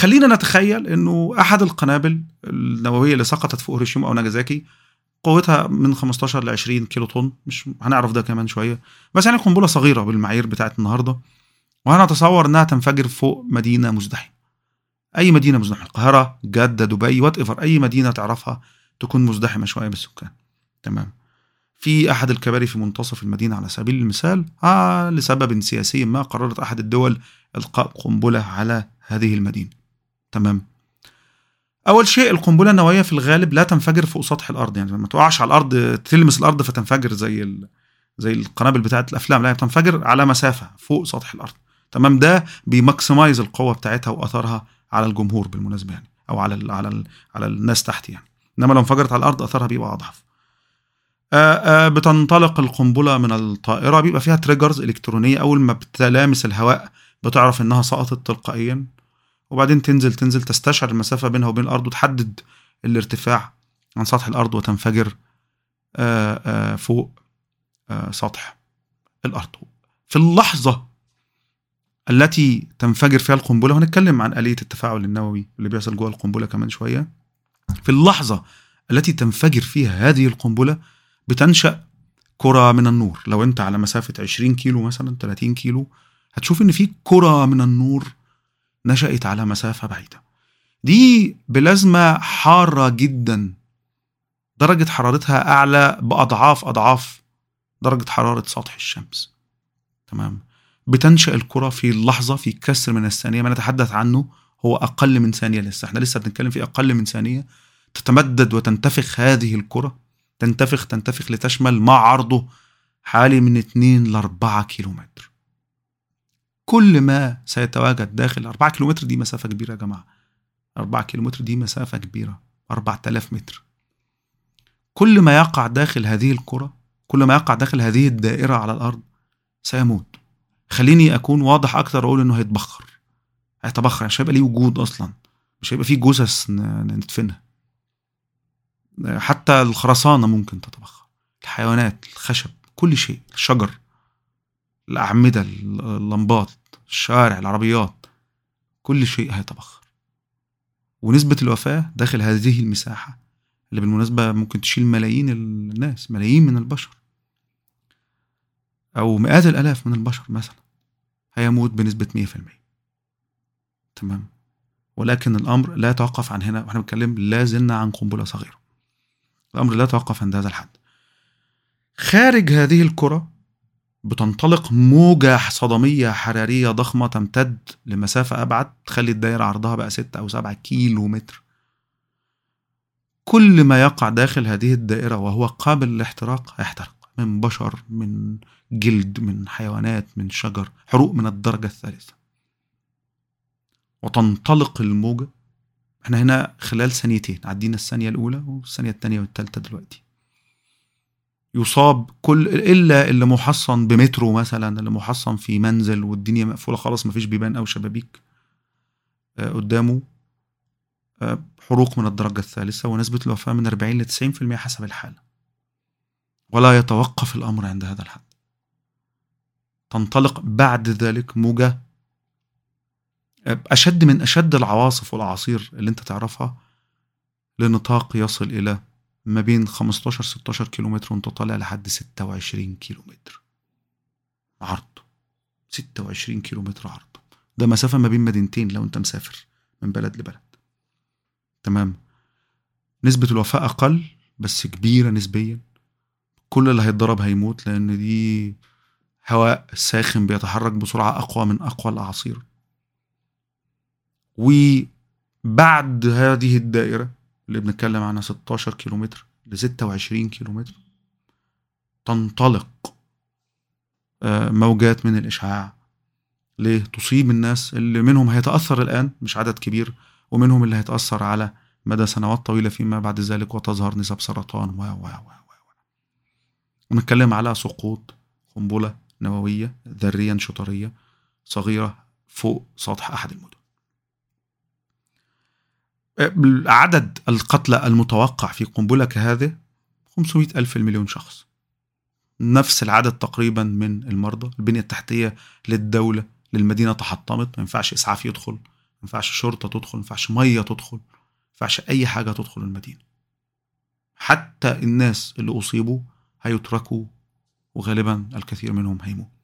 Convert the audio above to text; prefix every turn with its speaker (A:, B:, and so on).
A: خلينا نتخيل إنه أحد القنابل النووية اللي سقطت في هيروشيما أو ناجازاكي قوتها من 15 ل 20 كيلو طن مش هنعرف ده كمان شوية. بس يعني قنبلة صغيرة بالمعايير بتاعت النهارده وهنتصور إنها تنفجر فوق مدينة مزدحمة. أي مدينة مزدحمة القاهرة جدة دبي whatever أي مدينة تعرفها تكون مزدحمة شوية بالسكان. تمام. في أحد الكباري في منتصف المدينة على سبيل المثال آه لسبب سياسي ما قررت أحد الدول إلقاء قنبلة على هذه المدينة. تمام. أول شيء القنبلة النووية في الغالب لا تنفجر فوق سطح الأرض يعني ما تقعش على الأرض تلمس الأرض فتنفجر زي ال... زي القنابل بتاعت الأفلام لا بتنفجر على مسافة فوق سطح الأرض. تمام ده بي maximize القوة بتاعتها وأثرها على الجمهور بالمناسبة يعني أو على ال على ال على الناس تحت يعني. إنما لو انفجرت على الأرض أثرها بيبقى أضعف. بتنطلق القنبلة من الطائرة بيبقى فيها triggers إلكترونية أول ما بتلامس الهواء بتعرف إنها سقطت تلقائيا. وبعدين تنزل تنزل تستشعر المسافة بينها وبين الأرض وتحدد الارتفاع عن سطح الأرض وتنفجر آآ فوق سطح الأرض. في اللحظة التي تنفجر فيها القنبلة وهنتكلم عن آلية التفاعل النووي اللي بيحصل جوه القنبلة كمان شوية. في اللحظة التي تنفجر فيها هذه القنبلة بتنشأ كرة من النور. لو أنت على مسافة 20 كيلو مثلا 30 كيلو هتشوف إن في كرة من النور نشأت على مسافة بعيدة. دي بلازما حارة جدا. درجة حرارتها أعلى بأضعاف أضعاف درجة حرارة سطح الشمس. تمام؟ بتنشأ الكرة في اللحظة في كسر من الثانية. ما نتحدث عنه هو أقل من ثانية لسه. إحنا لسه بنتكلم في أقل من ثانية. تتمدد وتنتفخ هذه الكرة. تنتفخ تنتفخ لتشمل ما عرضه حوالي من 2 ل 4 كيلو متر كل ما سيتواجد داخل 4 كيلومتر دي مسافة كبيرة يا جماعة. 4 كيلومتر دي مسافة كبيرة. 4000 متر. كل ما يقع داخل هذه الكرة كل ما يقع داخل هذه الدائرة على الأرض سيموت. خليني أكون واضح أكتر أقول إنه هيتبخر. هيتبخر. مش هيبقى ليه وجود أصلا. مش هيبقى فيه جثث ندفنها. حتى الخرسانة ممكن تتبخر. الحيوانات الخشب كل شيء الشجر. الأعمدة اللمبات الشوارع العربيات كل شيء هيتبخر ونسبة الوفاة داخل هذه المساحة اللي بالمناسبة ممكن تشيل ملايين الناس ملايين من البشر. أو مئات الآلاف من البشر مثلا. هيموت بنسبة 100% تمام؟ ولكن الأمر لا يتوقف عن هنا. وإحنا بنتكلم لا زلنا عن قنبلة صغيرة. الأمر لا يتوقف عند هذا الحد. خارج هذه الكرة بتنطلق موجة صدمية حرارية ضخمة تمتد لمسافة أبعد تخلي الدائرة عرضها بقى ستة أو سبعة كيلو متر كل ما يقع داخل هذه الدائرة وهو قابل للاحتراق هيحترق من بشر من جلد من حيوانات من شجر حروق من الدرجة الثالثة. وتنطلق الموجة إحنا هنا خلال ثانيتين عدينا الثانية الأولى والثانية الثانية والثالثة دلوقتي. يصاب كل إلا اللي محصن بمترو مثلا اللي محصن في منزل والدنيا مقفولة خالص مفيش بيبان أو شبابيك قدامه حروق من الدرجة الثالثة ونسبة الوفاة من 40 ل 90% حسب الحالة. ولا يتوقف الأمر عند هذا الحد. تنطلق بعد ذلك موجة أشد من أشد العواصف والاعاصير اللي أنت تعرفها لنطاق يصل إلى ما بين 15 16 كيلو متر وانت طالع لحد 26 كيلو متر عرض. 26 كيلو متر عرض. ده مسافة ما بين مدينتين لو انت مسافر من بلد لبلد. تمام؟ نسبة الوفاة أقل بس كبيرة نسبيا. كل اللي هيتضرب هيموت لأن دي هواء ساخن بيتحرك بسرعة أقوى من أقوى الأعاصير. وبعد هذه الدائرة اللي بنتكلم عنها 16 كيلومتر ل 26 كيلومتر. تنطلق موجات من الإشعاع ليه تصيب الناس اللي منهم هيتأثر الآن مش عدد كبير ومنهم اللي هيتأثر على مدى سنوات طويلة فيما بعد ذلك وتظهر نسب سرطان. و و و ونتكلم على سقوط قنبلة نووية ذريا شطرية صغيرة فوق سطح أحد المدن. عدد القتلى المتوقع في قنبلة كهذه 500 ألف المليون شخص. نفس العدد تقريبا من المرضى البنية التحتية للدولة للمدينة تحطمت. ما ينفعش إسعاف يدخل ما ينفعش شرطة تدخل ما ينفعش مية تدخل ما ينفعش أي حاجة تدخل المدينة. حتى الناس اللي أصيبوا هيتركوا وغالبا الكثير منهم هيموت